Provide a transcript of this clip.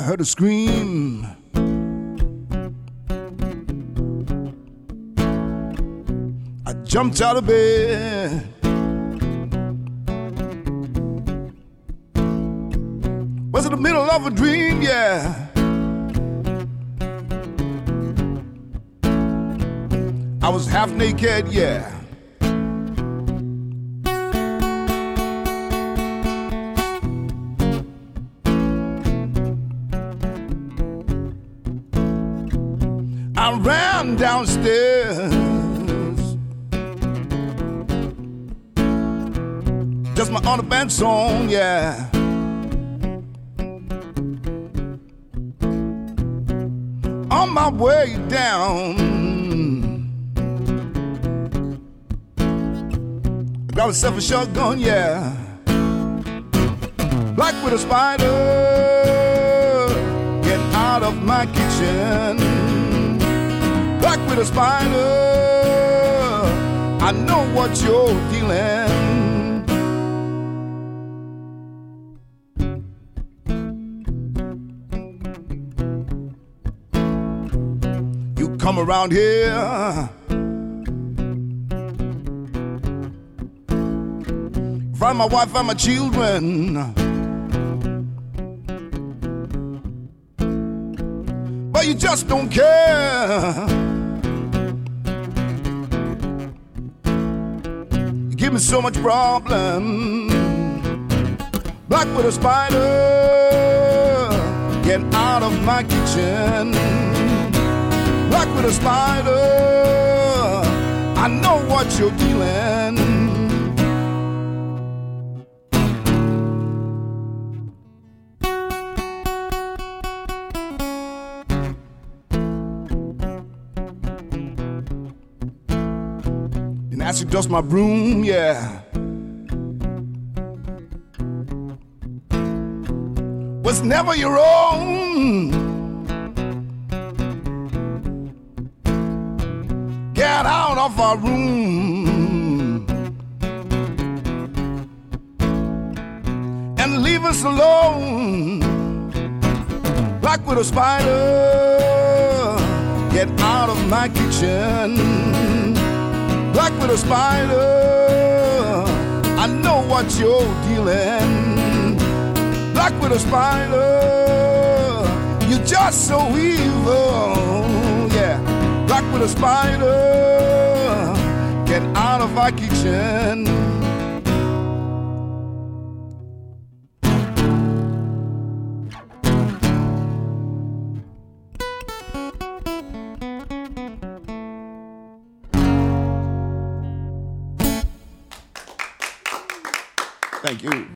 heard a scream. I jumped out of bed. Was it the middle of a dream, yeah. I was half naked, yeah. I ran downstairs. Just my underband song, yeah. On my way down, I got myself a shotgun, yeah. Like with a spider, get out of my kitchen black with a spider. I know what you're dealing. You come around here. Find my wife and my children. But you just don't care. Give me so much problem. Black with a spider, get out of my kitchen. Black with a spider, I know what you're dealing. You dust my broom, yeah. Was never your own. Get out of our room and leave us alone. Like with a spider, get out of my kitchen black with a spider. I know what you're dealing. Black a spider. You're just so evil. Yeah. Black a spider. Get out of our kitchen. Thank you.